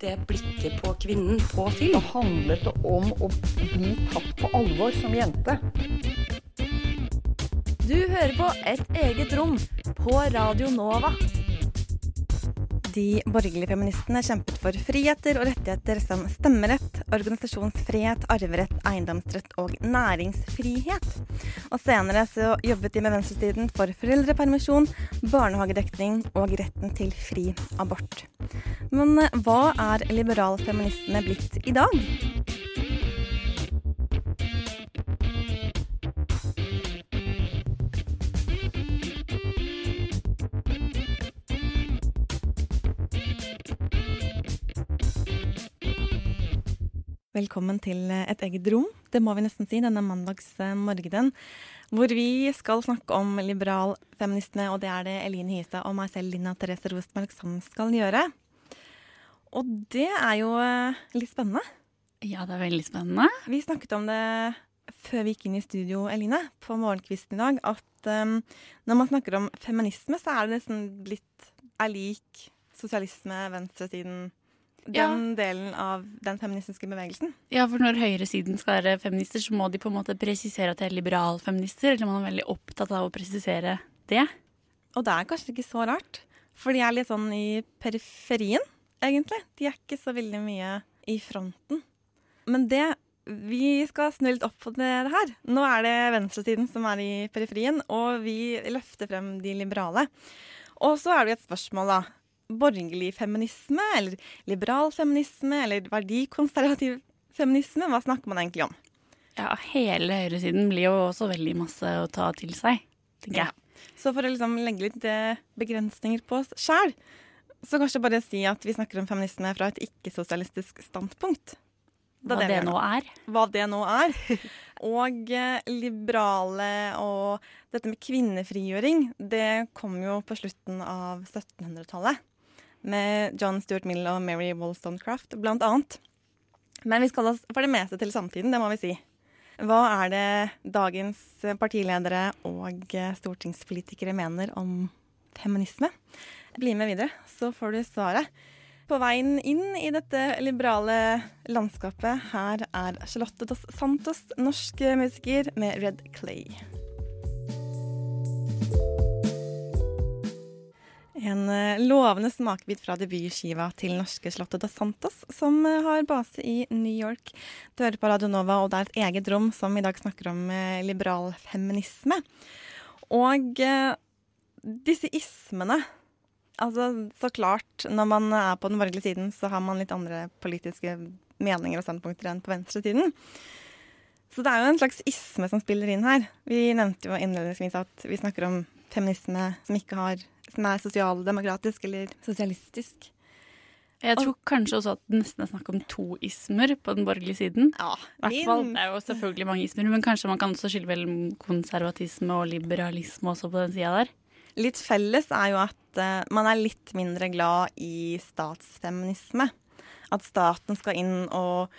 det blikket på kvinnen på film. Det handlet om å bli tatt på alvor som jente. Du hører på Et eget rom på Radio Nova. De borgerlige feministene kjempet for friheter og rettigheter som stemmerett, organisasjonsfrihet, arverett, eiendomsrett og næringsfrihet. Og senere så jobbet de med venstresiden for foreldrepermisjon, barnehagedekning og retten til fri abort. Men eh, hva er liberalfeministene blitt i dag? Velkommen til et eget rom, det må vi nesten si, denne mandagsmorgenen. Hvor vi skal snakke om liberalfeministene, og det er det Eline Hystad og meg selv, Lina Therese Rostmark, som skal gjøre. Og det er jo eh, litt spennende. Ja, det er veldig spennende. Vi snakket om det før vi gikk inn i studio, Eline, på morgenkvisten i dag, at um, når man snakker om feminisme, så er det nesten litt er lik sosialisme, venstresiden den Ja. delen av den feministiske bevegelsen. Ja, for når høyresiden skal være feminister, så må de på en måte presisere at de er liberalfeminister. Eller man er veldig opptatt av å presisere det. Og det er kanskje ikke så rart, for de er litt sånn i periferien, egentlig. De er ikke så veldig mye i fronten. Men det Vi skal snu litt opp på det her. Nå er det venstresiden som er i periferien, og vi løfter frem de liberale. Og så er det et spørsmål, da. Borgerlig feminisme, eller liberal feminisme, eller verdikonservativ feminisme? Hva snakker man egentlig om? Ja, hele høyresiden blir jo også veldig masse å ta til seg, tenker jeg. Så for å liksom legge litt eh, begrensninger på oss sjæl, så kanskje bare si at vi snakker om feminisme fra et ikke-sosialistisk standpunkt. Hva er det nå er. Hva det nå er. Og eh, liberale og dette med kvinnefrigjøring, det kom jo på slutten av 1700-tallet. Med John Stuart Mill og Mary Wollstonecraft, blant annet. Men vi skal oss for det meste til samtiden, det må vi si. Hva er det dagens partiledere og stortingspolitikere mener om feminisme? Bli med videre, så får du svaret. På veien inn i dette liberale landskapet, her er Charlotte Dos Santos, norsk musiker med Red Clay. En eh, lovende smakebit fra debutskiva til norske Charlotte Dos Santos, som eh, har base i New York. Du hører på Radio Nova, og det er et eget rom som i dag snakker om eh, liberal feminisme. Og disse ismene Altså, så klart, når man er på den borgerlige siden, så har man litt andre politiske meninger og standpunkter enn på venstresiden. Så det er jo en slags isme som spiller inn her. Vi nevnte jo innledningsvis at vi snakker om feminisme som ikke har som er sosialdemokratisk eller sosialistisk. Jeg tror kanskje også at det nesten er snakk om to ismer på den borgerlige siden. Ja, hvert fall, Det er jo selvfølgelig mange ismer, men kanskje man kan også skille mellom konservatisme og liberalisme også på den sida der. Litt felles er jo at eh, man er litt mindre glad i statsfeminisme. At staten skal inn og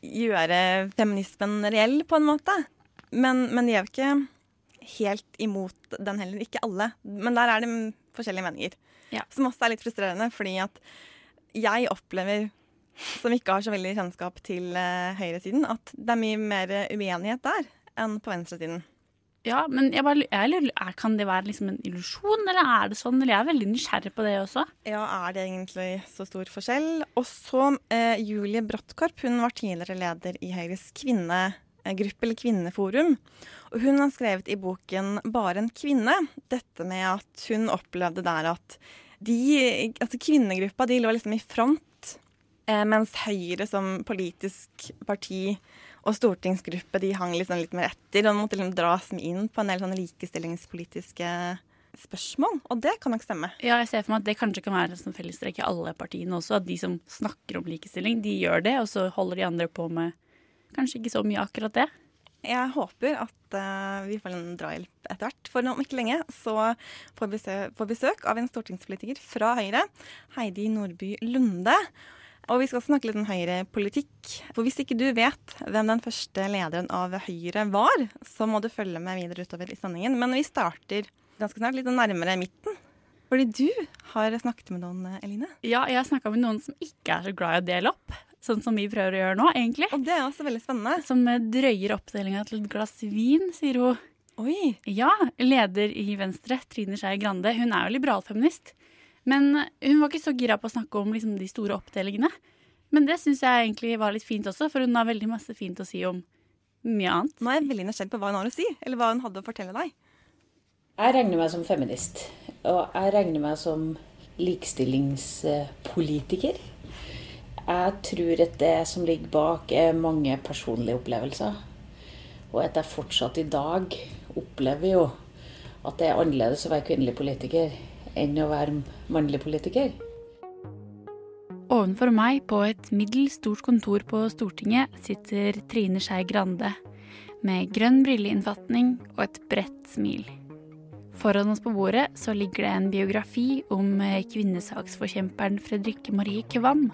gjøre feminismen reell, på en måte. Men, men de er jo ikke helt imot den heller. Ikke alle. Men der er det forskjellige meninger. Ja. Som også er litt frustrerende, fordi at jeg opplever, som ikke har så veldig kjennskap til eh, høyresiden, at det er mye mer uenighet der enn på venstresiden. Ja, men jeg bare, jeg lurer, er, kan det være liksom en illusjon, eller er det sånn? Eller jeg er veldig nysgjerrig på det også. Ja, er det egentlig så stor forskjell? Og så eh, Julie Bråttkorp, hun var tidligere leder i Høyres kvinnegruppe, eller kvinneforum. Og hun har skrevet i boken 'Bare en kvinne' dette med at hun opplevde der at de, altså kvinnegruppa de lå liksom i front, eh, mens Høyre som politisk parti og stortingsgruppe de hang liksom litt mer etter og måtte liksom dras med inn på en del sånne likestillingspolitiske spørsmål. Og det kan nok stemme. Ja, jeg ser for meg at det kanskje kan være en fellestrekk i alle partiene også. At de som snakker om likestilling, de gjør det, og så holder de andre på med kanskje ikke så mye akkurat det. Jeg håper at uh, vi får en drahjelp etter hvert. For om ikke lenge så får vi besøk, besøk av en stortingspolitiker fra Høyre, Heidi Nordby Lunde. Og vi skal snakke litt om Høyre-politikk. For hvis ikke du vet hvem den første lederen av Høyre var, så må du følge med videre utover i sendingen. Men vi starter ganske snart litt nærmere midten. Fordi du har snakket med noen, Eline. Ja, jeg har snakka med noen som ikke er så glad i å dele opp. Sånn som vi prøver å gjøre nå, egentlig. Og det er også veldig spennende. Som drøyer oppdelinga til et glass vin, sier hun. Oi. Ja, leder i Venstre, Trine Skei Grande, hun er jo liberalfeminist. Men hun var ikke så gira på å snakke om liksom, de store oppdelingene. Men det syns jeg egentlig var litt fint også, for hun har veldig masse fint å si om mye annet. Nå er jeg veldig nysgjerrig på hva hun har å si, eller hva hun hadde å fortelle deg. Jeg regner meg som feminist, og jeg regner meg som likestillingspolitiker. Jeg tror at det som ligger bak, er mange personlige opplevelser. Og at jeg fortsatt i dag opplever jo at det er annerledes å være kvinnelig politiker enn å være mannlig politiker. Ovenfor meg på et middels stort kontor på Stortinget sitter Trine Skei Grande med grønn brilleinnfatning og et bredt smil. Foran oss på bordet så ligger det en biografi om kvinnesaksforkjemperen Fredrikke Marie Kvam.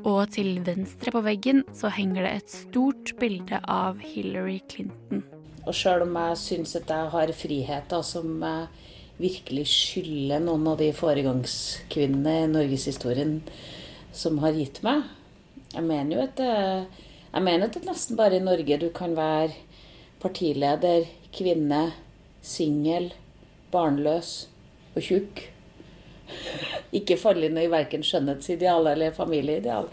Og til venstre på veggen så henger det et stort bilde av Hillary Clinton. Og sjøl om jeg syns at jeg har friheter som virkelig skylde noen av de foregangskvinnene i norgeshistorien som har gitt meg Jeg mener jo at det, jeg mener at det nesten bare i Norge du kan være partileder, kvinne, singel, barnløs og tjukk. Ikke falle inn i verken skjønnhetsideal eller familieideal.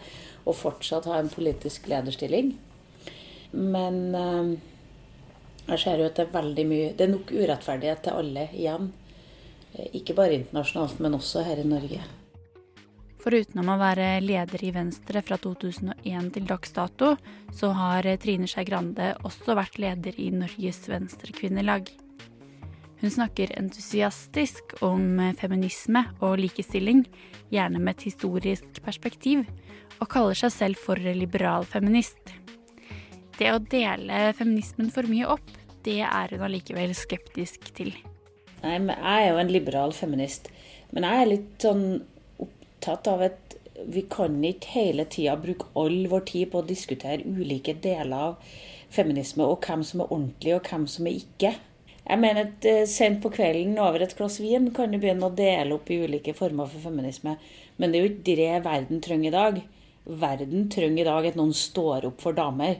Og fortsatt ha en politisk lederstilling. Men eh, jeg ser jo at det er veldig mye Det er nok urettferdighet til alle igjen. Ikke bare internasjonalt, men også her i Norge. Foruten å være leder i Venstre fra 2001 til dags dato, så har Trine Skei Grande også vært leder i Norges Venstrekvinnelag. Hun snakker entusiastisk om feminisme og likestilling, gjerne med et historisk perspektiv, og kaller seg selv for liberal feminist. Det å dele feminismen for mye opp, det er hun allikevel skeptisk til. Nei, men Jeg er jo en liberal feminist, men jeg er litt sånn opptatt av at vi kan ikke hele tida bruke all vår tid på å diskutere ulike deler av feminisme, og hvem som er ordentlig, og hvem som er ikke. Jeg mener at eh, Sent på kvelden over et glass vin kan du begynne å dele opp i ulike former for feminisme. Men det er jo ikke det verden trenger i dag. Verden trenger i dag at noen står opp for damer.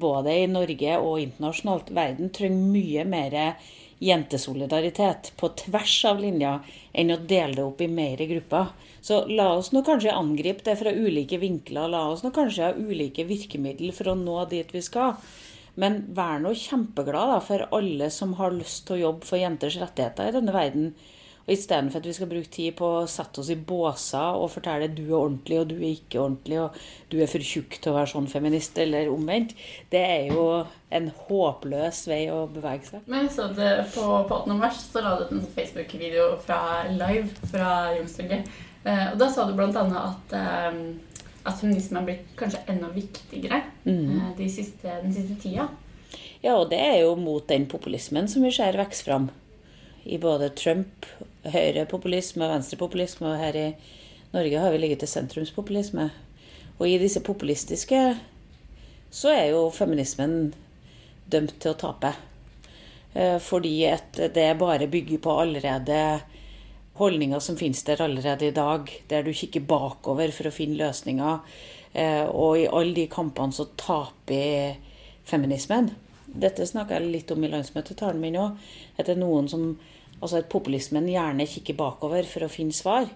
Både i Norge og internasjonalt. Verden trenger mye mer jentesolidaritet på tvers av linja enn å dele det opp i mer grupper. Så la oss nå kanskje angripe det fra ulike vinkler. La oss nå kanskje ha ulike virkemidler for å nå dit vi skal. Men vær nå kjempeglad da, for alle som har lyst til å jobbe for jenters rettigheter i denne verden. Og Istedenfor at vi skal bruke tid på å sette oss i båser og fortelle at du er ordentlig og du er ikke ordentlig og du er for tjukk til å være sånn feminist, eller omvendt. Det er jo en håpløs vei å bevege seg. Men jeg så det på, på 8. mars så la du ut en Facebook-video fra live fra Youngstorget. Eh, og da sa du annet at eh, at feminisme har blitt kanskje enda viktigere mm. de siste, den siste tida. Ja, og det er jo mot den populismen som vi ser vokse fram. I både Trump, høyrepopulisme og venstrepopulisme, og her i Norge har vi ligget til sentrumspopulisme. Og i disse populistiske så er jo feminismen dømt til å tape. Eh, fordi at det bare bygger på allerede holdninger som finnes der allerede i dag, der du kikker bakover for å finne løsninger. Eh, og i alle de kampene så taper feminismen. Dette snakka jeg litt om i landsmøtetalen min òg. At det er noen som Altså at populismen gjerne kikker bakover for å finne svar.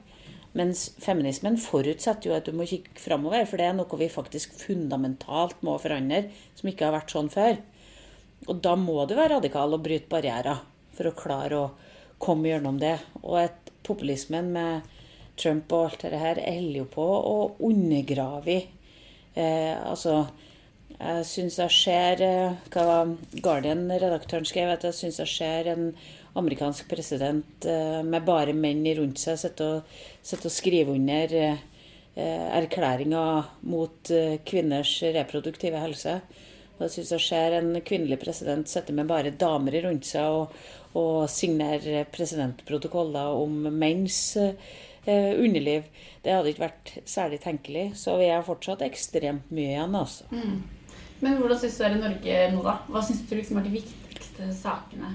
Mens feminismen forutsetter jo at du må kikke framover, for det er noe vi faktisk fundamentalt må forandre, som ikke har vært sånn før. Og da må du være radikal og bryte barrierer for å klare å komme gjennom det. Og at populismen med Trump og alt dette her holder jo på å undergrave eh, Altså, jeg syns jeg ser eh, Hva Guardian-redaktøren skrev, at jeg syns jeg ser en amerikansk president eh, med bare menn rundt seg sitter og, og skrive under eh, erklæringer mot eh, kvinners reproduktive helse. Jeg syns jeg ser en kvinnelig president sitte med bare damer rundt seg og, og signere presidentprotokoller om menns eh, underliv. Det hadde ikke vært særlig tenkelig. Så vi er fortsatt ekstremt mye igjen, altså. Mm. Men hvordan syns du det er i Norge nå, da? Hva syns du liksom er de viktigste sakene?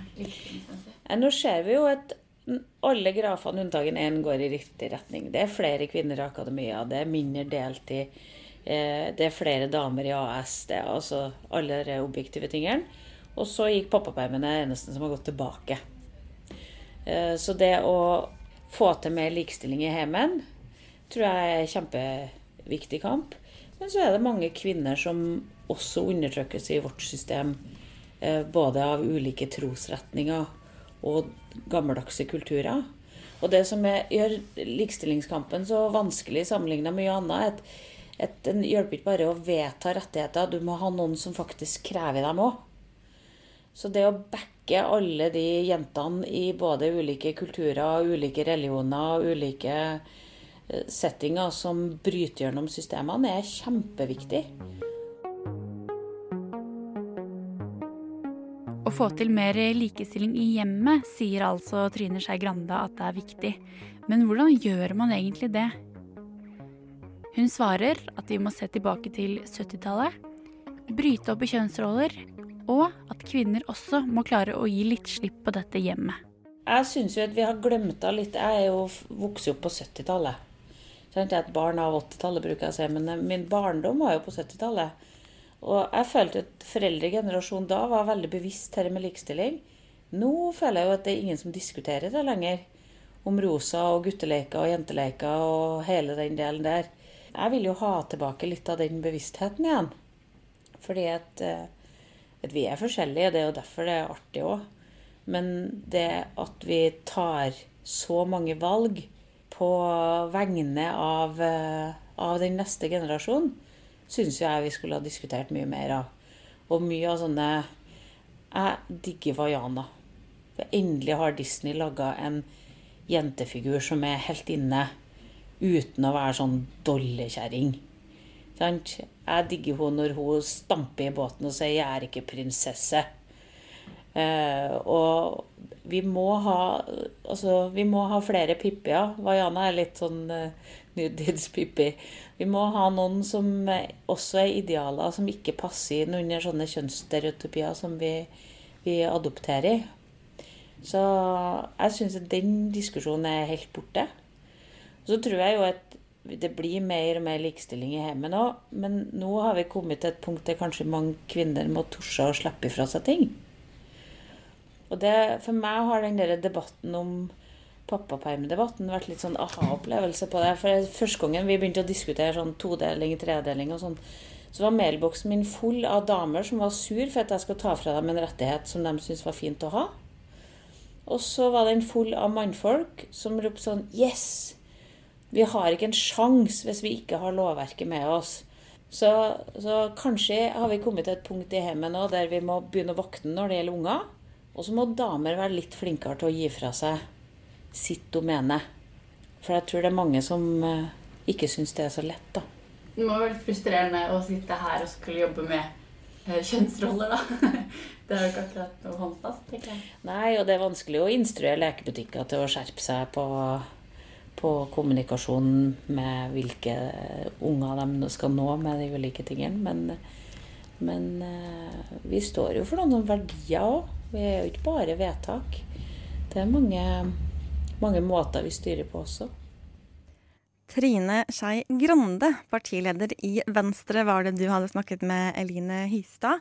Nå ser vi jo at alle grafene unntagen én går i riktig retning. Det er flere kvinner i akademia, det er mindre deltid, eh, det er flere damer i AS, det er altså alle de objektive tingene. Og så gikk pappapermen det eneste som har gått tilbake. Eh, så det å få til mer likestilling i heimen tror jeg er kjempeviktig kamp. Men så er det mange kvinner som også undertrykkes i vårt system, eh, både av ulike trosretninger og gammeldagse kulturer. Og det som gjør likestillingskampen så vanskelig sammenligna med mye annet, er at, at den hjelper ikke bare å vedta rettigheter, du må ha noen som faktisk krever dem òg. Så det å backe alle de jentene i både ulike kulturer, ulike religioner ulike eh, settinger som bryter gjennom systemene, er kjempeviktig. Å få til mer likestilling i hjemmet, sier altså Trine Skei Grande at det er viktig. Men hvordan gjør man egentlig det? Hun svarer at vi må se tilbake til 70-tallet, bryte opp i kjønnsroller, og at kvinner også må klare å gi litt slipp på dette hjemmet. Jeg syns jo at vi har glemt det litt. Jeg er jo vokst opp på 70-tallet. Jeg er et barn av 80-tallet, bruker jeg å si, men min barndom var jo på 70-tallet. Og jeg følte at foreldregenerasjonen da var veldig bevisst dette med likestilling. Nå føler jeg jo at det er ingen som diskuterer det lenger. Om rosa og gutteleker og jenteleker og hele den delen der. Jeg vil jo ha tilbake litt av den bevisstheten igjen. Fordi at, eh, at vi er forskjellige, det er jo derfor det er artig òg. Men det at vi tar så mange valg på vegne av, eh, av den neste generasjonen, syns jeg vi skulle ha diskutert mye mer av. Og mye av sånne Jeg digger Vaiana. Endelig har Disney laga en jentefigur som er helt inne, uten å være sånn dollekjerring. Jeg digger henne når hun stamper i båten og sier 'jeg er ikke prinsesse'. Eh, og vi må ha altså, vi må ha flere Pippier. Vaiana er litt sånn uh, nutidspippi. Vi må ha noen som også er idealer, som ikke passer inn under sånne kjønnsstereotypier som vi, vi adopterer. Så jeg syns at den diskusjonen er helt borte. Så tror jeg jo at det blir mer og mer likestilling i hjemmet nå, men nå har vi kommet til et punkt der kanskje mange kvinner må tørre å slippe ifra seg ting. Og det, for meg har den der debatten om pappapermdebatten vært litt sånn aha-opplevelse på det. For Første gangen vi begynte å diskutere sånn todeling, tredeling og sånn, så var mailboksen min full av damer som var sur for at jeg skulle ta fra dem en rettighet som de syntes var fint å ha. Og så var den full av mannfolk som ropte sånn Yes! Vi har ikke en sjanse hvis vi ikke har lovverket med oss. Så, så, kanskje har vi kommet til et punkt i hjemmet nå der vi må begynne å våkne når det gjelder unger. Og så må damer være litt flinkere til å gi fra seg sitt domene. For jeg tror det er mange som eh, ikke syns det er så lett, da. Det må være frustrerende å sitte her og skulle jobbe med eh, kjønnsroller, da. Det er jo ikke akkurat noe håndfast, tenker jeg. Nei, og det er vanskelig å instruere lekebutikker til å skjerpe seg på, på kommunikasjonen med hvilke unger de skal nå med de ulike tingene. Men, men eh, vi står jo for noen verdier òg. Vi er jo ikke bare vedtak. Det er mange mange måter vi styrer på også. Trine Skei Grande, partileder i Venstre, var det du hadde snakket med Eline Hystad.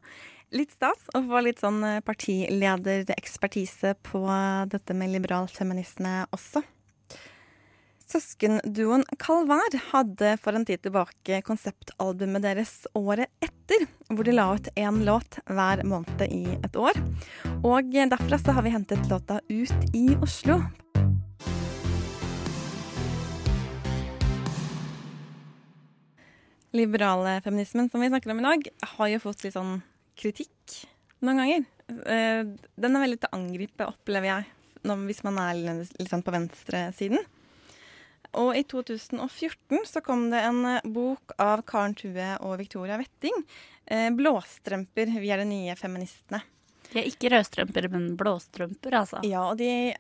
Litt stas å få litt sånn partilederekspertise på dette med liberalfeminisme også. Søskenduoen Calvær hadde for en tid tilbake konseptalbumet deres året etter, hvor de la ut én låt hver måned i et år. Og derfra så har vi hentet låta Ut i Oslo liberale feminismen som vi snakker om i dag, har jo fått litt sånn kritikk noen ganger. Eh, den er veldig til å angripe, opplever jeg, hvis man er litt sånn på venstresiden. Og i 2014 så kom det en eh, bok av Karen Tue og Victoria Wetting. Eh, 'Blåstrømper. Vi er de nye feministene'. De er ikke rødstrømper, men blåstrømper, altså. Ja, og de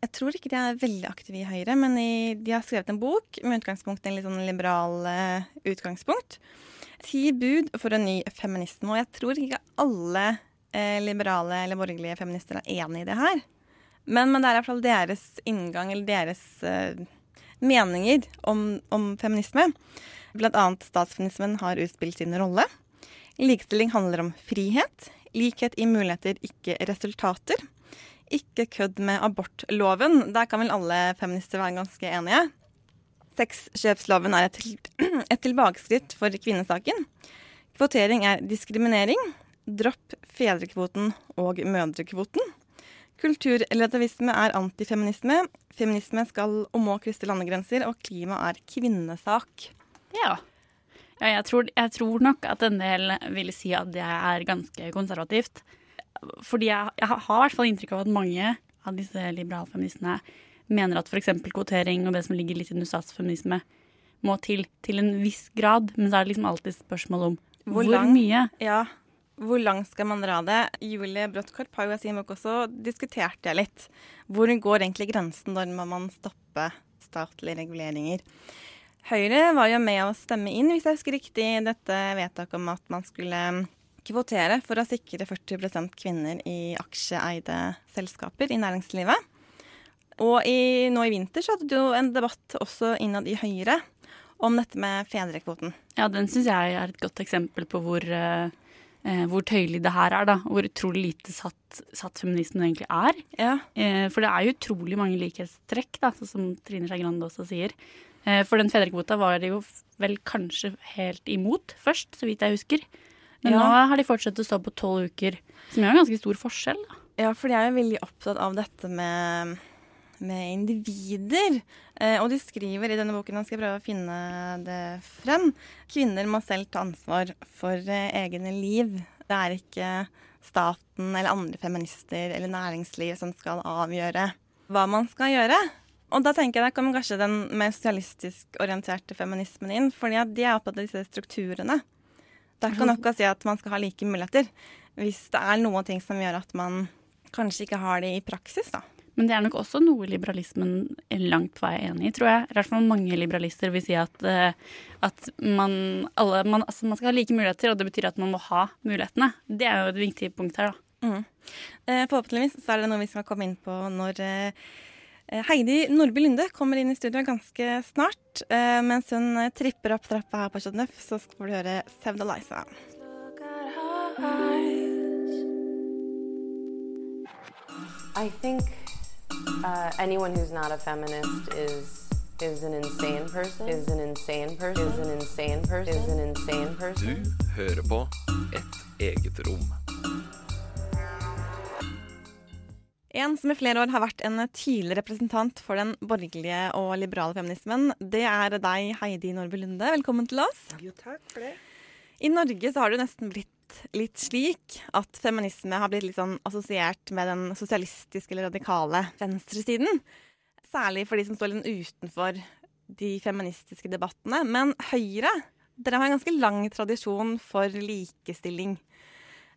jeg tror ikke de er veldig aktive i Høyre, men i, de har skrevet en bok med utgangspunkt i en litt sånn liberal uh, utgangspunkt. Ti bud for en ny feminisme. Og jeg tror ikke alle uh, liberale eller borgerlige feminister er enig i det her. Men, men det er i hvert fall deres inngang, eller deres uh, meninger om, om, feminisme. Blant annet statsfeminismen har utspilt sin rolle. Likestilling handler om frihet. Likhet i muligheter, ikke resultater. Ikke kødd med abortloven. Der kan vel alle feminister være ganske enige. Sexkjøpsloven er et, et tilbakeskritt for kvinnesaken. Kvotering er diskriminering. Dropp fedrekvoten og mødrekvoten. Kulturrelativisme er antifeminisme. Feminisme skal og må krysse landegrenser, og klima er kvinnesak. Ja. ja jeg, tror, jeg, tror, nok at en del vil si at det er ganske konservativt. Fordi jeg, jeg har i hvert fall inntrykk av at mange av disse liberalfeministene mener at f.eks. kvotering og det som ligger litt under statsfeminisme, må til til en viss grad. Men så er det liksom alltid spørsmål om hvor, hvor mye. Ja, hvor langt skal man dra det? Julie Bråttkorp har jo i sin bok også diskutert det litt. Hvor går egentlig grensen? Når må man stoppe statlige reguleringer? Høyre var jo med å stemme inn, hvis jeg husker riktig, dette vedtaket om at man skulle kvotere for å sikre 40% kvinner i aksjeeide selskaper i næringslivet. Og i, nå i vinter så hadde du jo en debatt også innad i Høyre om dette med fedrekvoten. Ja, den syns jeg er et godt eksempel på hvor uh eh, hvor tøyelig det her er, da. Hvor utrolig lite satt, satt feminismen egentlig er. Ja. Eh, for det er jo utrolig mange likhetstrekk, da, som Trine Skei Grande også sier. Eh, for den fedrekvota var de jo vel kanskje helt imot først, så vidt jeg husker. Men ja. nå har de fortsatt å stå på tolv uker, som gjør en ganske stor forskjell. da. Ja, for de er jo veldig opptatt av dette med med individer. Eh, og de skriver i denne boken, jeg skal prøve å finne det frem, kvinner må selv ta ansvar for eh, egne liv. Det er ikke staten eller andre feminister eller næringsliv som skal avgjøre hva man skal gjøre. Og da tenker jeg der kommer kanskje den mer sosialistisk orienterte feminismen inn. fordi de er opptatt av disse strukturene. Det er ikke nok å si at man skal ha like muligheter. Hvis det er noen ting som gjør at man kanskje ikke har det i praksis, da. Men det er nok også noe liberalismen langt på vei er enig i, tror jeg. I hvert fall mange liberalister vil si at, uh, at man, alle, man, altså man, skal ha like muligheter, og det betyr at man må ha mulighetene. Det er jo et viktig punkt her, da. Mm. Uh, forhåpentligvis så er det noe vi skal komme inn på når uh, Heidi Nordby Lunde kommer inn i studio ganske snart. mens hun tripper opp trappa her på Chateau så skal du høre Sevda Liza. I think Uh, anyone who's not a feminist is is an insane person. Is an insane person. Is an insane person. Is an insane person. Du hører på Et eget rom. En som i flere år har vært en tydelig representant for den borgerlige og liberale feminismen, det er deg, Heidi Nordby Lunde. Velkommen til oss. Jo, takk for det. I Norge så har det nesten blitt litt slik at feminisme har blitt litt sånn assosiert med den sosialistiske eller radikale venstresiden. Særlig for de som står litt utenfor de feministiske debattene. Men Høyre dere har en ganske lang tradisjon for likestilling.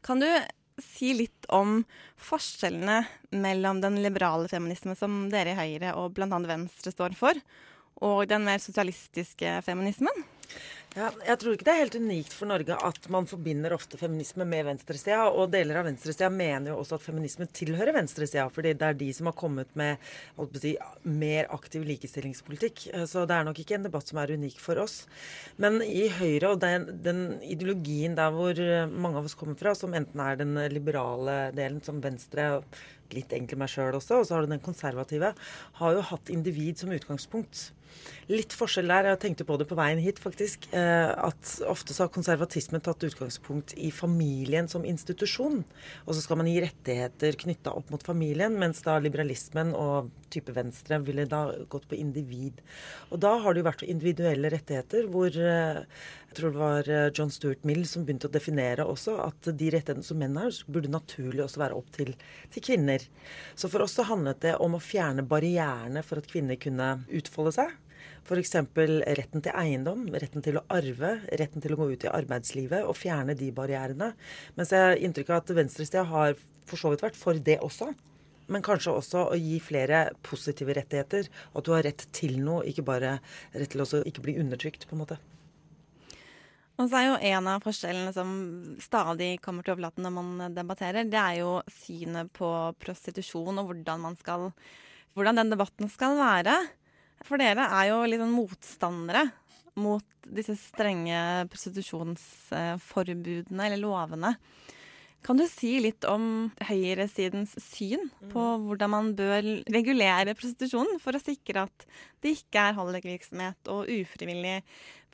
Kan du si litt om forskjellene mellom den liberale feminismen som dere i Høyre og bl.a. Venstre står for, og den mer sosialistiske feminismen? Ja, jeg tror ikke det er helt unikt for Norge at man forbinder ofte feminisme med venstresida. Og deler av venstresida mener jo også at feminisme tilhører venstresida. Fordi det er de som har kommet med si, mer aktiv likestillingspolitikk. Så det er nok ikke en debatt som er unik for oss. Men i Høyre og den, den ideologien der hvor mange av oss kommer fra, som enten er den liberale delen, som Venstre litt egentlig meg sjøl også, og så har du den konservative, har jo hatt individ som utgangspunkt. Litt forskjell der. Jeg tenkte på det på veien hit, faktisk. Eh, at ofte så har konservatismen tatt utgangspunkt i familien som institusjon. Og så skal man gi rettigheter knytta opp mot familien, mens da liberalismen og type venstre ville da gått på individ. Og da har det jo vært individuelle rettigheter, hvor eh, jeg tror det var eh, John Stuart Mill som begynte å definere også at de rettighetene som menn har, burde naturlig også være opp til, til kvinner. Så for oss så handlet det om å fjerne barrierene for at kvinner kunne utfolde seg. F.eks. retten til eiendom, retten til å arve, retten til å gå ut i arbeidslivet og fjerne de barrierene. Mens jeg har inntrykk av at venstresida har for så vidt vært for det også. Men kanskje også å gi flere positive rettigheter. At du har rett til noe, ikke bare rett til å ikke bli undertrykt, på en måte. Og så er jo en av forskjellene som stadig kommer til overflaten når man debatterer, det er jo synet på prostitusjon og hvordan, man skal, hvordan den debatten skal være. For dere er jo litt sånn motstandere mot disse strenge prostitusjonsforbudene eller lovene. Kan du si litt om høyresidens syn på hvordan man bør regulere prostitusjonen for å sikre at det ikke er hallikvirksomhet og ufrivillig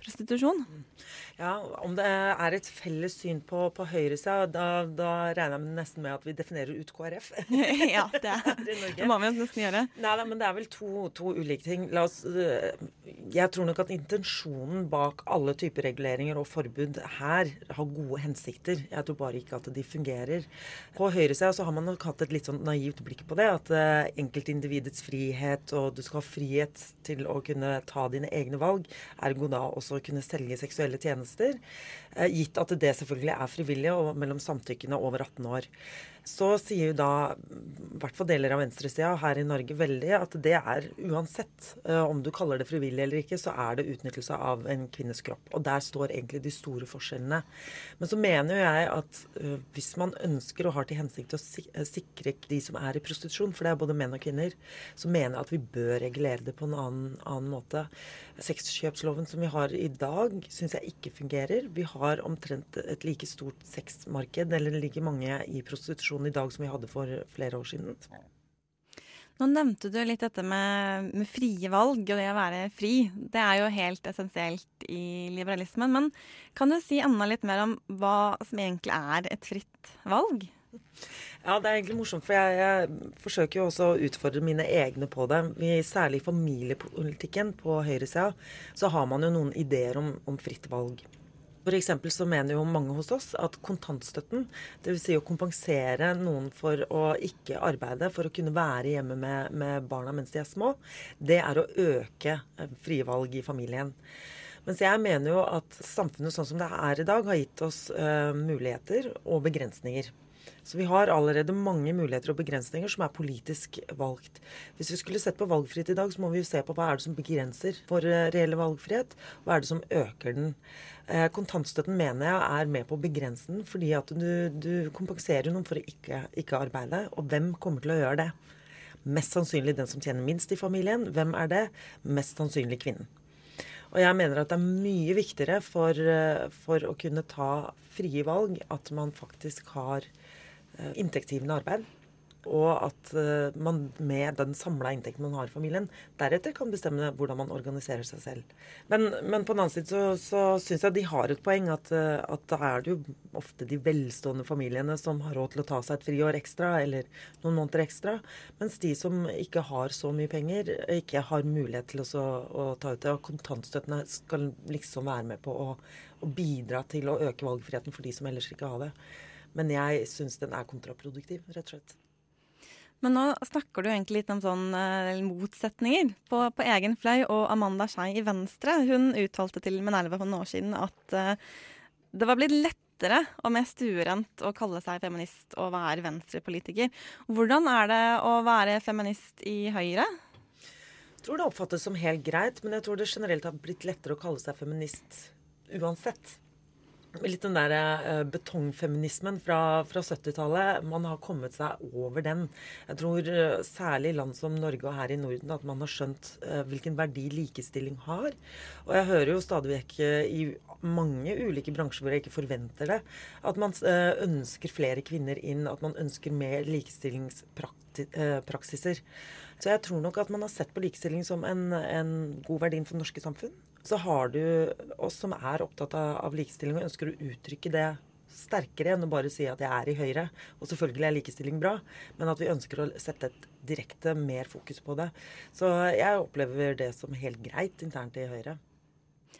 prostitusjon? Ja, Om det er et felles syn på, på høyresida, da, da regner jeg nesten med at vi definerer ut KrF. ja, det, det må vi nesten gjøre. Nei, nei, men det er vel to, to ulike ting. Oss, øh, jeg tror nok at intensjonen bak alle typer reguleringer og forbud her har gode hensikter. Jeg tror bare ikke at de fungerer. På høyresida så har man nok hatt et litt sånn naivt blikk på det. At uh, enkeltindividets frihet og du skal ha frihet til å kunne ta dine egne valg, ergo da også kunne selge seksuelle tjenester. Uh, gitt at det selvfølgelig er frivillig og mellom samtykkende over 18 år. Så sier jo da i hvert fall deler av venstresida her i Norge veldig at det er uansett uh, om du kaller det frivillig eller ikke, så er det utnyttelse av en kvinnes kropp. Og der står egentlig de store forskjellene. Men så mener jo jeg at uh, hvis man ønsker og har til hensikt å sikre de som er i prostitusjon, for det er både menn og kvinner, så mener jeg at vi bør regulere det på en annen, annen måte. Sexkjøpsloven som vi har i dag, syns jeg ikke fungerer. Vi har omtrent et like stort sexmarked, eller like mange i prostitusjon i dag som vi hadde for flere år siden. Nå nevnte du litt dette med, med, frie valg og det å være fri. Det er jo helt essensielt i liberalismen. Men kan du si enda litt mer om hva som egentlig er et fritt valg? Ja, det er egentlig morsomt, for jeg, jeg forsøker jo også å utfordre mine egne på det. Vi, særlig i familiepolitikken på høyresida så har man jo noen ideer om, om fritt valg. F.eks. så mener jo mange hos oss at kontantstøtten, dvs. Si å kompensere noen for å ikke arbeide for å kunne være hjemme med, med barna mens de er små, det er å øke frie valg i familien. Mens jeg mener jo at samfunnet sånn som det er i dag, har gitt oss uh, muligheter og begrensninger. Så vi har allerede mange muligheter og begrensninger som er politisk valgt. Hvis vi skulle sett på valgfrihet i dag, så må vi jo se på hva er det som begrenser vår reelle valgfrihet. Hva er det som øker den. Eh, kontantstøtten mener jeg er med på å begrense den, fordi at du, du kompenserer noen for å ikke, ikke arbeide. Og hvem kommer til å gjøre det? Mest sannsynlig den som tjener minst i familien. Hvem er det? Mest sannsynlig kvinnen. Og jeg mener at det er mye viktigere for, for å kunne ta frie valg at man faktisk har inntektsgivende arbeid. Og at man med den samla inntekten man har i familien, deretter kan bestemme hvordan man organiserer seg selv. Men, men på den annen side så, så syns jeg de har et poeng at, at da er det jo ofte de velstående familiene som har råd til å ta seg et friår ekstra eller noen måneder ekstra. Mens de som ikke har så mye penger, ikke har mulighet til å, å ta ut det. Og kontantstøttene skal liksom være med på å, å bidra til å øke valgfriheten for de som ellers ikke har det. Men jeg syns den er kontraproduktiv, rett og slett. Men nå snakker du egentlig litt om sånn uh, motsetninger på, på, egen fløy. Og Amanda Skei i Venstre hun uttalte til Minerva for noen år siden at uh, det var blitt lettere og mer stuerent å kalle seg feminist og være venstrepolitiker. Hvordan er det å være feminist i Høyre? Jeg tror det oppfattes som helt greit, men jeg tror det generelt har blitt lettere å kalle seg feminist uansett. Litt den der uh, betongfeminismen fra, fra 70-tallet. Man har kommet seg over den. Jeg tror uh, særlig i land som Norge og her i Norden at man har skjønt uh, hvilken verdi likestilling har. Og jeg hører jo stadig vekk i mange ulike bransjer hvor jeg ikke forventer det, at man ønsker flere kvinner inn, at man ønsker mer likestillingspraksiser. Så jeg tror nok at man har sett på likestilling som en, en god verdi for det norske samfunn så har du oss som er opptatt av, av likestilling og ønsker å uttrykke det sterkere enn å bare si at jeg er i Høyre. Og selvfølgelig er likestilling bra, men at vi ønsker å sette et direkte mer fokus på det. Så jeg opplever det som helt greit internt i Høyre.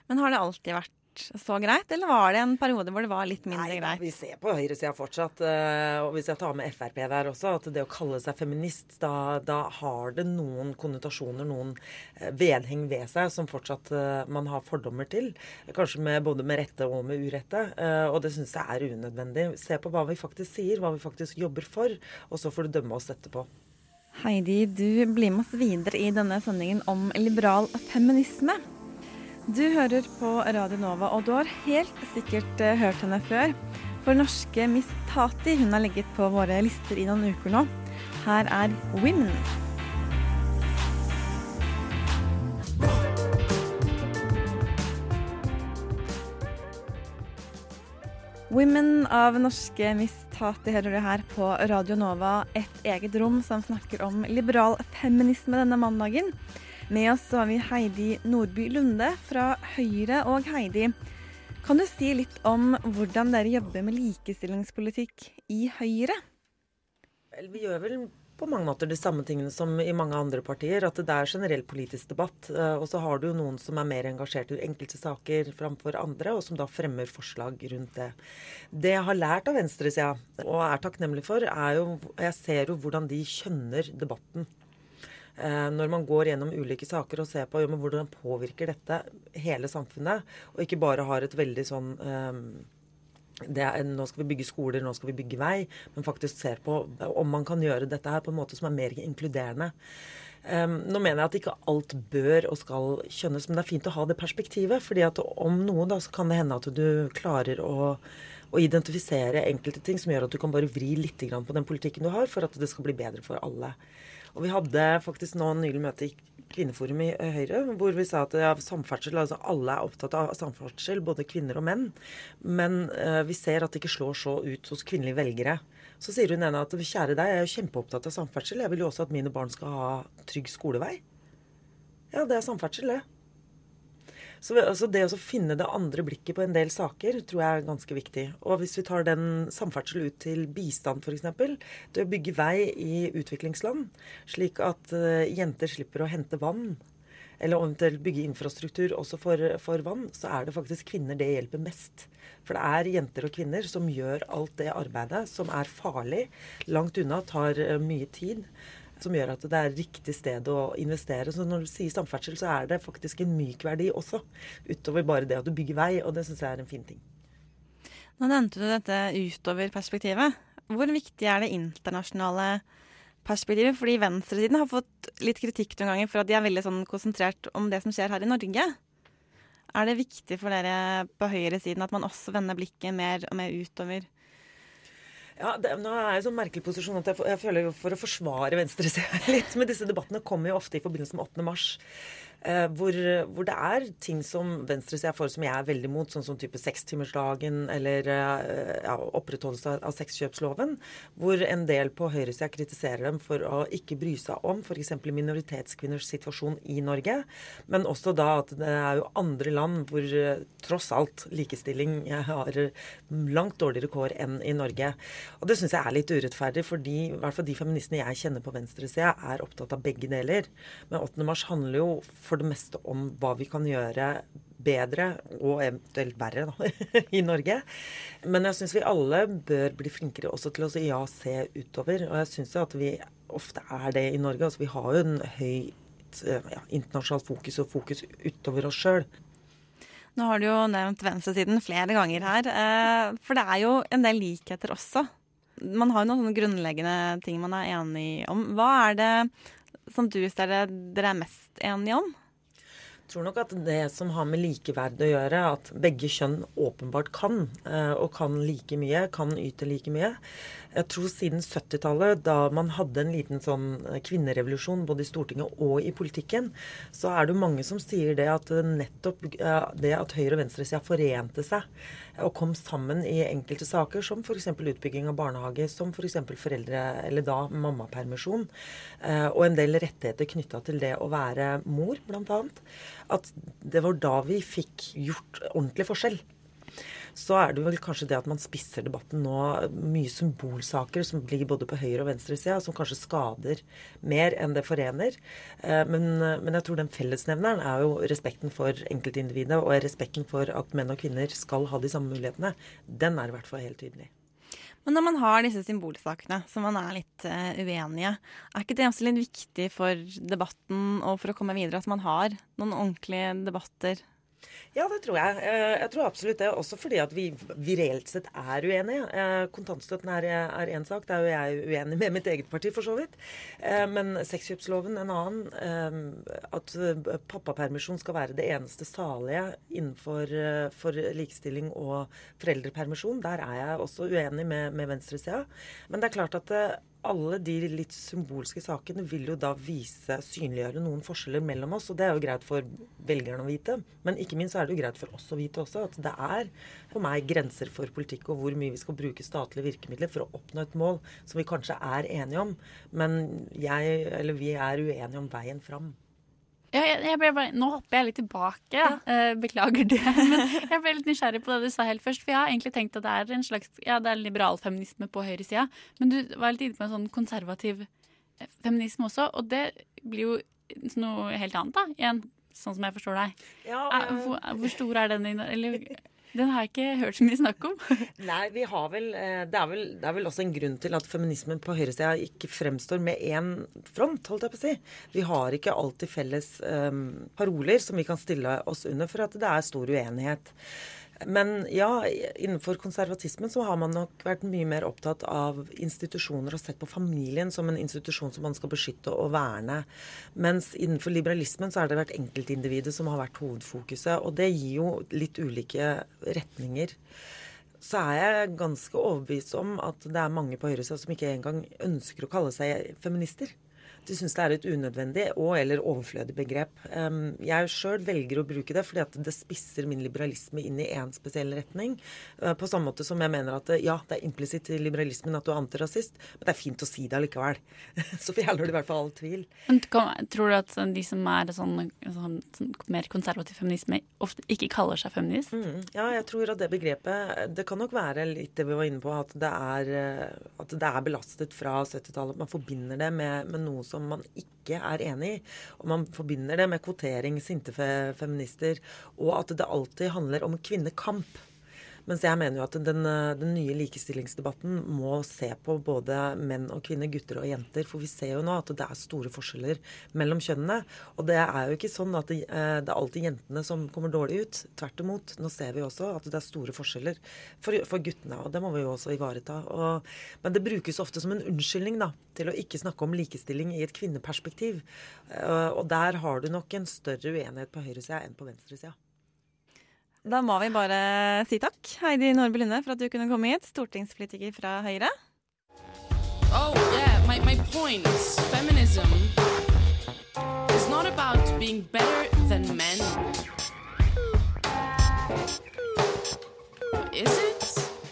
Men har det alltid vært så greit, eller var det en periode hvor det var litt mindre Nei, greit? Vi ser på høyresida fortsatt, eh, og hvis jeg tar med Frp der også, at det å kalle seg feminist, da, da har det noen konnotasjoner, noen eh, vedheng ved seg, som fortsatt eh, man har fordommer til. Kanskje med, både med rette og med urette. Og det syns jeg er unødvendig. Se på hva vi faktisk sier, hva vi faktisk jobber for, og så får du dømme oss etterpå. Heidi, du blir med oss videre i denne sendingen om liberal feminisme. Du hører på Radio Nova, og du har helt sikkert eh, hørt henne før. For norske Miss Tati hun har ligget på våre lister i noen uker nå. Her er Women. Women av norske Miss Tati hører du her på Radio Nova, et eget rom som snakker om liberal feminisme denne mandagen. Med oss har vi Heidi Nordby Lunde fra Høyre. Og Heidi, kan du si litt om hvordan dere jobber med likestillingspolitikk i Høyre? Vi gjør vel på mange måter de samme tingene som i mange andre partier. At det er generell politisk debatt. eh, Og så har du noen som er mer engasjert i enkelte saker framfor andre, og som da fremmer forslag rundt det. Det jeg har lært av venstresida, og er takknemlig for, er jo Jeg ser jo hvordan de kjønner debatten. Eh, når man går gjennom ulike saker og ser på jo, hvordan påvirker dette hele samfunnet, og ikke bare har et veldig sånn eh, er, nå skal vi bygge skoler, nå skal vi bygge vei, men faktisk ser på om man kan gjøre dette her på en måte som er mer inkluderende. Um, nå mener jeg at ikke alt bør og skal kjønnes, men det er fint å ha det perspektivet. fordi at om noe da, så kan det hende at du klarer å, å identifisere enkelte ting som gjør at du kan bare vri litt på den politikken du har, for at det skal bli bedre for alle. Og vi hadde faktisk nå nylig møte i Kvinneforum i Høyre, hvor vi sa at ja, samferdsel, altså alle er opptatt av samferdsel, både kvinner og menn. Men eh, vi ser at det ikke slår så ut hos kvinnelige velgere. Så sier hun ene at kjære deg, jeg er jo kjempeopptatt av samferdsel. Jeg vil jo også at mine barn skal ha trygg skolevei. Ja, det er samferdsel, det. Så altså det å finne det andre blikket på en del saker tror jeg er ganske viktig. Og hvis vi tar den samferdsel ut til bistand f.eks., det å bygge vei i utviklingsland, slik at uh, jenter slipper å hente vann, eller eventuelt bygge infrastruktur også for, for vann, så er det faktisk kvinner det hjelper mest. For det er jenter og kvinner som gjør alt det arbeidet som er farlig, langt unna, tar eh, mye tid som gjør at det er riktig sted å investere. Så når du sier samferdsel, så er det faktisk en myk verdi også, utover bare det at du bygger vei, og det syns jeg er en fin ting. Nå nevnte du dette utover-perspektivet. Hvor viktig er det internasjonale perspektivet? Fordi venstresiden har fått litt kritikk noen ganger for at de er veldig sånn konsentrert om det som skjer her i Norge. Er det viktig for dere på høyresiden at man også vender blikket mer og mer utover? Ja, det, nå er jeg i sånn merkelig posisjon at jeg, jeg føler for å forsvare venstresida litt. Men disse debattene kommer jo ofte i forbindelse med 8. mars. Eh, hvor, hvor det er ting som venstresida for som jeg er veldig mot, sånn som type sekstimersdagen eller eh, ja, opprettholdelse av sexkjøpsloven. Hvor en del på høyresida kritiserer dem for å ikke bry seg om f.eks. minoritetskvinners situasjon i Norge. Men også da at det er jo andre land hvor eh, tross alt likestilling har langt dårligere kår enn i Norge. Og det syns jeg er litt urettferdig, fordi i hvert fall de feministene jeg kjenner på venstresida, er opptatt av begge deler. Men 8. mars handler jo for det meste om hva vi kan gjøre bedre, og eventuelt verre, da, i Norge. Men jeg syns vi alle bør bli flinkere også til å si ja, se utover. Og jeg syns jo at vi ofte er det i Norge. Altså vi har jo en høyt ja, internasjonalt fokus og fokus utover oss sjøl. Nå har du jo nevnt venstresiden flere ganger her. eh, For det er jo en del likheter også. Man har jo noen sånne grunnleggende ting man er enig om. Hva er det som du ser det dere er mest enige om? Jeg tror nok at det som har med likeverd å gjøre, at begge kjønn åpenbart kan, eh, og kan like mye, kan yte like mye. Jeg tror siden 70-tallet, da man hadde en liten sånn kvinnerevolusjon både i Stortinget og i politikken, så er det mange som sier det at nettopp eh, det at høyre- og venstresida forente seg og kom sammen i enkelte saker, som f.eks. utbygging av barnehage, som f.eks. foreldre- eller da mammapermisjon, eh, og en del rettigheter knytta til det å være mor, bl.a. At det var da vi fikk gjort ordentlig forskjell. Så er det vel kanskje det at man spisser debatten nå. Mye symbolsaker som ligger både på høyre- og venstresida, som kanskje skader mer enn det forener. Eh, Men, men jeg tror den fellesnevneren er jo respekten for enkeltindividet, og respekten for at menn og kvinner skal ha de samme mulighetene. Den er i hvert fall helt tydelig. Men når man har disse symbolsakene som man er litt eh, uenige, er ikke det også litt viktig for debatten og for å komme videre at man har noen ordentlige debatter Ja, det tror jeg. Eh, Jeg tror absolutt det. Også fordi at vi, vi reelt sett er uenige. Eh, Kontantstøtten er én sak. Det er jo jeg uenig med mitt eget parti, for så vidt. Eh, Men sexkjøpsloven en annen. At pappapermisjon skal være det eneste salige innenfor for likestilling og foreldrepermisjon. Der er jeg også uenig med, med venstresida. Men det er klart at alle de litt symbolske sakene vil jo da vise, synliggjøre noen forskjeller mellom oss. Og det er jo greit for velgerne å vite. Men ikke minst er det jo greit for oss å vite også at det er for meg grenser for politikk og hvor mye vi skal bruke statlige virkemidler for å oppnå et mål som vi kanskje er enige om. Men jeg, eller vi er uenige om veien fram. Ja, jeg, jeg bare, nå hopper jeg litt tilbake, eh, beklager det. Men jeg ble litt nysgjerrig på det du sa helt først. For jeg har egentlig tenkt at det er en slags ja, det er liberal feminisme på høyresida. Men du var litt inne på en sånn konservativ eh, feminisme også. Og det blir jo noe helt annet, da. Igjen, sånn som jeg forstår deg. Ja, men... hvor, hvor stor er den? Eller, den har jeg ikke hørt så mye snakk om. Nei, vi har vel eh, det, er vel det er vel også en grunn til at feminismen på høyresida ikke fremstår med én front, holdt jeg på å si. Vi har ikke alltid felles um, paroler som vi kan stille oss under, for at det er stor uenighet. Men ja, innenfor konservatismen så har man nok vært mye mer opptatt av institusjoner og sett på familien som en institusjon som man skal beskytte og verne. Mens innenfor liberalismen så har det vært enkeltindividet som har vært hovedfokuset. Og det gir jo litt ulike retninger. Så er jeg ganske overbevist om at det er mange på høyresida som ikke engang ønsker å kalle seg feminister. De syns det er et unødvendig og eller overflødig begrep. Jeg sjøl velger å bruke det fordi at det spisser min liberalisme inn i én spesiell retning. Uh, på samme måte som jeg mener at ja, det er implisitt i liberalismen at du er antirasist, men det er fint å si det allikevel. Så fjerner du i hvert fall all tvil. Men tror du at de som er sånn, sånn, sånn mer konservativ feminisme, ofte ikke kaller seg feminist? Mm, ja, jeg tror at det begrepet Det kan nok være litt det vi var inne på, at det er, eh, at det er belastet fra 70-tallet. Man forbinder det med, med noe som man ikke er enig i. Og man forbinder det med kvotering, sinte feminister, og at det alltid handler om kvinnekamp. Mens jeg mener jo at den, eh, den nye likestillingsdebatten må se på både menn og kvinner, gutter og jenter. For vi ser jo nå at det er store forskjeller mellom kjønnene. Og det er jo ikke sånn at det, eh, det er alltid jentene som kommer dårlig ut. Tvert imot. Nå ser vi også at det er store forskjeller for, for guttene, og det må vi jo også ivareta. Og, men det brukes ofte som en unnskyldning da, til å ikke snakke om likestilling i et kvinneperspektiv. Eh, Og der har du nok en større uenighet på høyresida enn på venstresida. Da må vi bare si takk, Heidi Nordby Lunde, for at du kunne komme hit. Stortingspolitiker fra Høyre. Oh, yeah, my, my point is feminism is not about being better than men. Is it?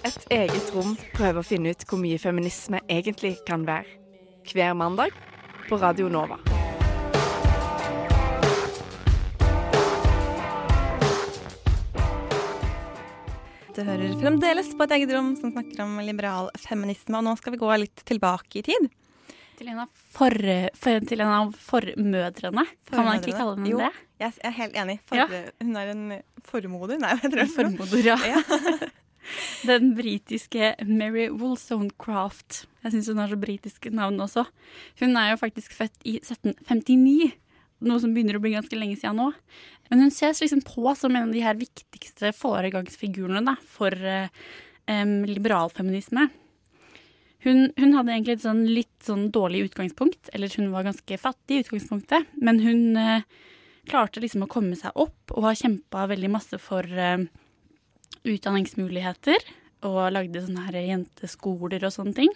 Et eget rom prøver å finne ut hvor mye feminisme egentlig kan være. Hver mandag på Radio Nova. Du hører fremdeles på et eget rom som snakker om liberal feminisme, og nå skal vi gå litt tilbake i tid. Til en av, for, for, til en av formødrene. Kan man ikke kalle henne jo, det? Jeg er helt enig. For, Ja. Hun er en formoder. Nei, jeg tror det? Formoder, ja. Ja. Den britiske Mary Wollstonecraft. Jeg syns hun har så britiske navn også. Hun er jo faktisk født i 1759, noe som begynner å bli ganske lenge siden nå. Men hun ses liksom på som en av de her viktigste foregangsfigurene da, for eh, liberalfeminisme. Hun, hun hadde egentlig et sånn litt sånn dårlig utgangspunkt, eller hun var ganske fattig i utgangspunktet, men hun eh, klarte liksom å komme seg opp og har kjempa veldig masse for eh, utdanningsmuligheter, og lagde sånne her jenteskoler og sånne ting.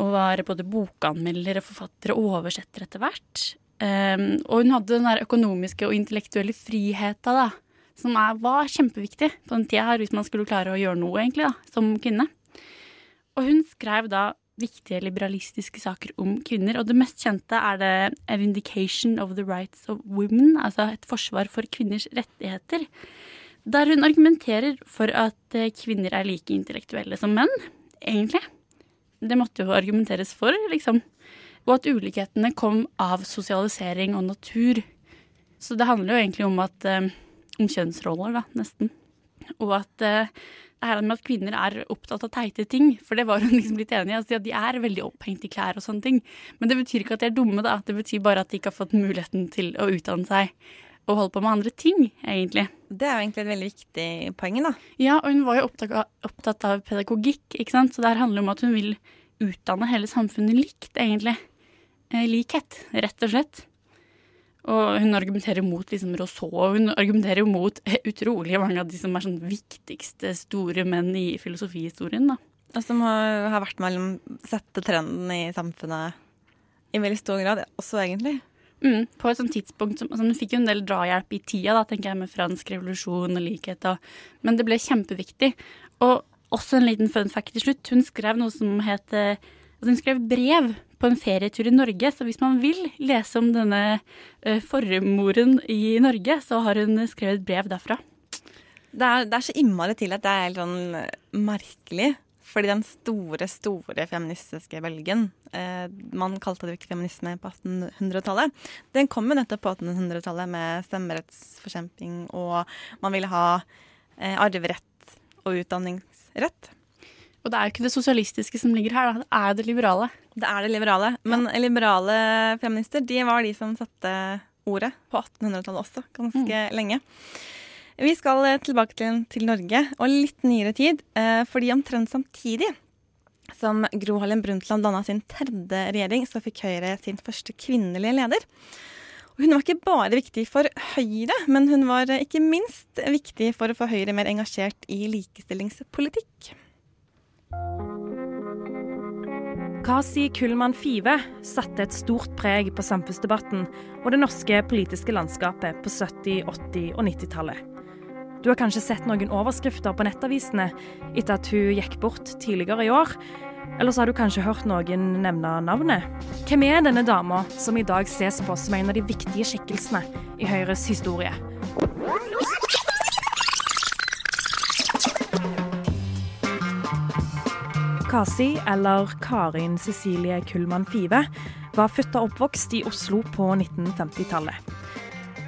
Og var både bokanmelder og forfatter og oversetter etter hvert. Um, og hun hadde den der økonomiske og intellektuelle friheta, da, som er, var kjempeviktig på den tida her, hvis man skulle klare å gjøre noe, egentlig, da, som kvinne. Og hun skrev da viktige liberalistiske saker om kvinner, og det mest kjente er det A Vindication of the Rights of Women, altså et forsvar for kvinners rettigheter. Der hun argumenterer for at eh, kvinner er like intellektuelle som menn, egentlig. Det måtte jo argumenteres for, liksom. Og at ulikhetene kom av sosialisering og natur. Så det handler jo egentlig om at eh, om kjønnsroller, da, nesten. Og at eh, det her med at kvinner er opptatt av teite ting, for det var hun liksom litt enig i. Altså, de er veldig opphengt i klær og sånne ting. Men det betyr ikke at de er dumme, da. Det betyr bare at de ikke har fått muligheten til å utdanne seg. og holde på med andre ting, egentlig. Det er jo egentlig et veldig viktig poeng, da. Ja, og hun var jo opptatt av, opptatt av pedagogikk, ikke sant. Så det her handler om at hun vil utdanne hele samfunnet likt, egentlig. Eh, likhet, rett og slett. Og hun argumenterer mot liksom Rousseau, og hun argumenterer mot utrolig mange av de som er sånn viktigste store menn i filosofihistorien, da. Og som har, har vært med å sette trenden i samfunnet i veldig stor grad, også egentlig. Mm, på et sånt tidspunkt som, altså Hun fikk jo en del drahjelp i tida, da, tenker jeg, med fransk revolusjon og likhet. Og, men det ble kjempeviktig. Og også en liten fun fact til slutt. Hun skrev noe som het altså Hun skrev brev på en ferietur i Norge. Så hvis man vil lese om denne uh, formoren i Norge, så har hun skrevet brev derfra. Det er, det er så innmari til at det er helt sånn merkelig. Fordi den store, store feministiske bølgen, eh, man kalte det ikke feminisme på 1800-tallet, den kom jo nettopp på 1800-tallet med stemmerettsforkjemping, og man ville ha eh, arverett og utdanningsrett. Og det er jo ikke det sosialistiske som ligger her, da. det er det liberale. Det er det liberale. Men ja. liberale feminister, de var de som satte ordet på 1800-tallet også, ganske mm. lenge. Vi skal eh, tilbake til, til Norge og litt nyere tid. Eh, fordi omtrent samtidig som Gro Harlem Brundtland danna sin tredje regjering, så fikk Høyre sin første kvinnelige leder. Hun var ikke bare viktig for Høyre, men hun var ikke minst viktig for å få Høyre mer engasjert i likestillingspolitikk. Kasi Kullmann Five satte et stort preg på samfunnsdebatten og det norske politiske landskapet på 70-, 80- og 90-tallet. Du har kanskje sett noen overskrifter på nettavisene etter at hun gikk bort tidligere i år. Eller så har du kanskje hørt noen nevne navnet. Hvem er denne dama som i dag ses på som en av de viktige skikkelsene i Høyres historie? Kasi, eller Karin Cecilie Kullmann Five, var født og oppvokst i Oslo på 1950-tallet.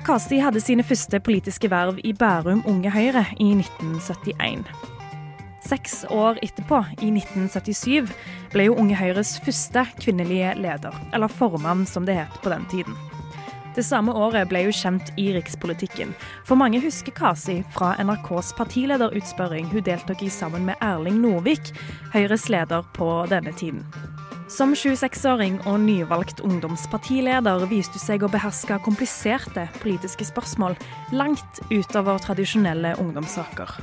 Kasi hadde sine første politiske verv i Bærum Unge Høyre i 1971. Seks år etterpå, i 1977, ble jo Unge Høyres første kvinnelige leder, eller formann som det het på den tiden. Det samme året ble hun kjent i rikspolitikken, for mange husker Kasi fra NRKs partilederutspørring hun deltok i sammen med Erling Norvik, Høyres leder på denne tiden. Som 26-åring og nyvalgt ungdomspartileder viste hun seg å beherske kompliserte politiske spørsmål langt utover tradisjonelle ungdomssaker.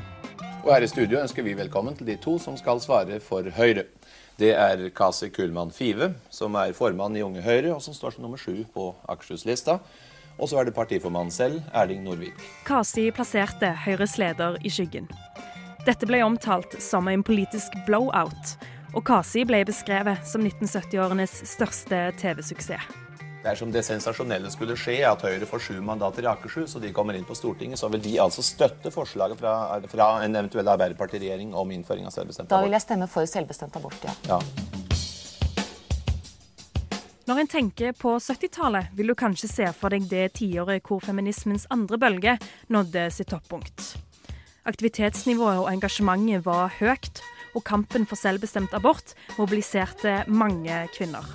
Og her i studio ønsker vi velkommen til de to som skal svare for Høyre. Det er Kasi Kullmann Five, som er formann i Unge Høyre, og som står som nummer sju på Akershus-lista. Og så er det partiformannen selv, Erling Norvik. Kasi plasserte Høyres leder i skyggen. Dette ble omtalt som en politisk blowout, og Kasi ble beskrevet som 1970-årenes største TV-suksess. Dersom det sensasjonelle skulle skje, at Høyre får sju mandater i Akershus, og de kommer inn på Stortinget, så vil de altså støtte forslaget fra, fra en eventuell Arbeiderpartiregjering om innføring av selvbestemt abort? Da vil jeg stemme for selvbestemt abort, ja. ja. Når en tenker på 70-tallet, vil du kanskje se for deg det tiåret hvor feminismens andre bølge nådde sitt toppunkt. Aktivitetsnivået og engasjementet var høyt, og kampen for selvbestemt abort mobiliserte mange kvinner.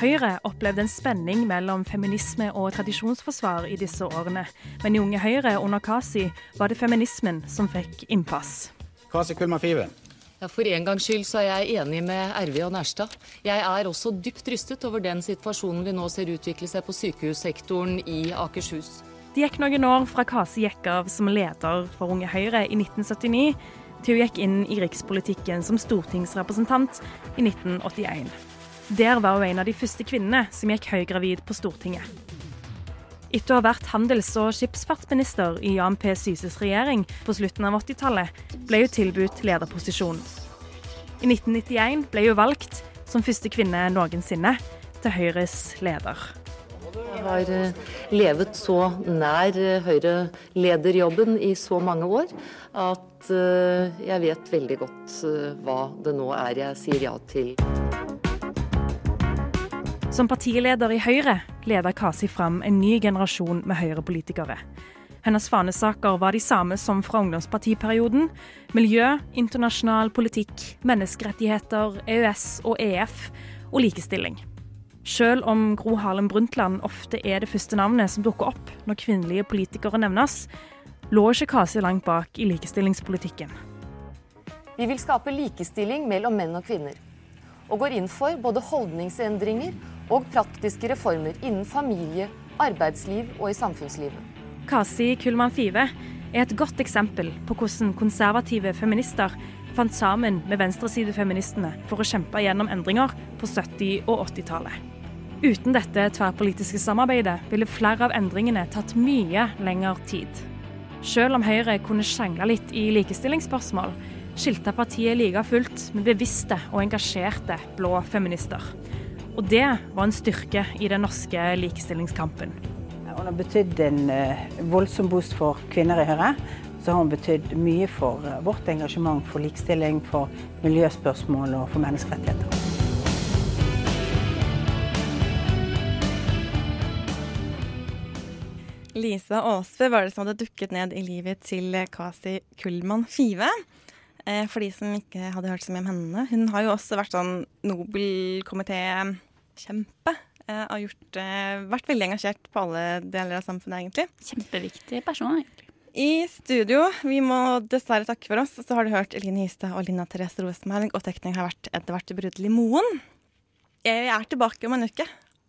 Høyre opplevde en spenning mellom feminisme og tradisjonsforsvar i disse årene, men i Unge Høyre under Kasi var det feminismen som fikk innpass. Kasi Kulmafive. Ja, For en gangs skyld så er jeg enig med RV og Nærstad. Jeg er også dypt rystet over den situasjonen vi nå ser utvikle seg på sykehussektoren i Akershus. Det gikk noen år fra Kasi gikk av som leder for Unge Høyre i 1979 til hun gikk inn i rikspolitikken som stortingsrepresentant i 1981. Der var hun en av de første kvinnene som gikk høygravid på Stortinget. Etter å ha vært handels- og skipsfartsminister i Jan P. Syses regjering på slutten av 80-tallet, ble hun tilbudt lederposisjon. I 1991 ble hun valgt som første kvinne noensinne til Høyres leder. Jeg har eh, levet så nær eh, Høyre-lederjobben i så mange år at eh, jeg vet veldig godt hva det nå er jeg sier ja til. Som partileder i Høyre leder Kasi fram en ny generasjon med Høyre-politikere. Hennes fanesaker var de samme som fra ungdomspartiperioden. Miljø, internasjonal politikk, menneskerettigheter, EØS og EF og likestilling. Selv om Gro Harlem Brundtland ofte er det første navnet som dukker opp når kvinnelige politikere nevnes, lå ikke Kasi langt bak i likestillingspolitikken. Vi vil skape likestilling mellom menn og kvinner. Og går inn for både holdningsendringer og praktiske reformer innen familie, arbeidsliv og i samfunnslivet. Kasi Kullmann Five er et godt eksempel på hvordan konservative feminister fant sammen med venstresidefeministene for å kjempe gjennom endringer på 70- og 80-tallet. Uten dette tverrpolitiske samarbeidet ville flere av endringene tatt mye lengre tid. Selv om Høyre kunne sjangle litt i likestillingsspørsmål, skilte partiet like fullt med bevisste og engasjerte blå feminister. Og det var en styrke i den norske likestillingskampen. Hun har betydd en uh, voldsom boost for kvinner i Høyre. Så har hun betydd mye for uh, vårt engasjement for likestilling, for miljøspørsmål og for menneskerettigheter. Lisa Aasve var det som hadde dukket ned i livet til Kasi Kullmann Five. Eh, for de som ikke hadde hørt så mye om henne. Hun har jo også vært sånn Nobelkomité-kjempe. Eh, har gjort, eh, vært veldig engasjert på alle deler av samfunnet, egentlig. Kjempeviktig person, egentlig. I studio, vi må dessverre takke for oss, så har du hørt Eline Hystad og Lina Therese Rosenberg, og tekniker har vært Edvard Brudli Moen. Jeg er tilbake om en uke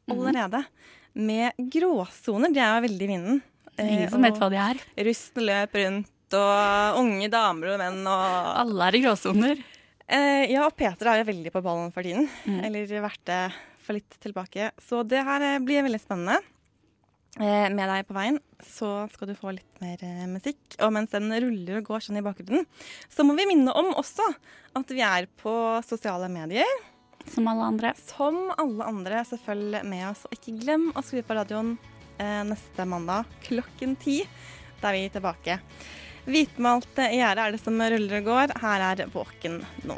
allerede. Med gråsoner. De er jo veldig i vinden. Ingen som vet hva de er. Rusten løp rundt, og unge damer og menn og Alle er i gråsoner. Eh, ja, og Peter er jo veldig på ballen for tiden. Eller vært det for litt tilbake. Så det her eh, blir veldig spennende. Eh, med deg på veien så skal du få litt mer eh, musikk. Og mens den ruller og går sånn i bakgrunnen, så må vi minne om også at vi er på sosiale medier. Som alle andre. Som alle andre. Så følg med oss. Og ikke glem å skru på radioen eh, neste mandag klokken ti. Da er vi tilbake. Hvitmalt gjerde er det som ruller og går. Her er Våken nå.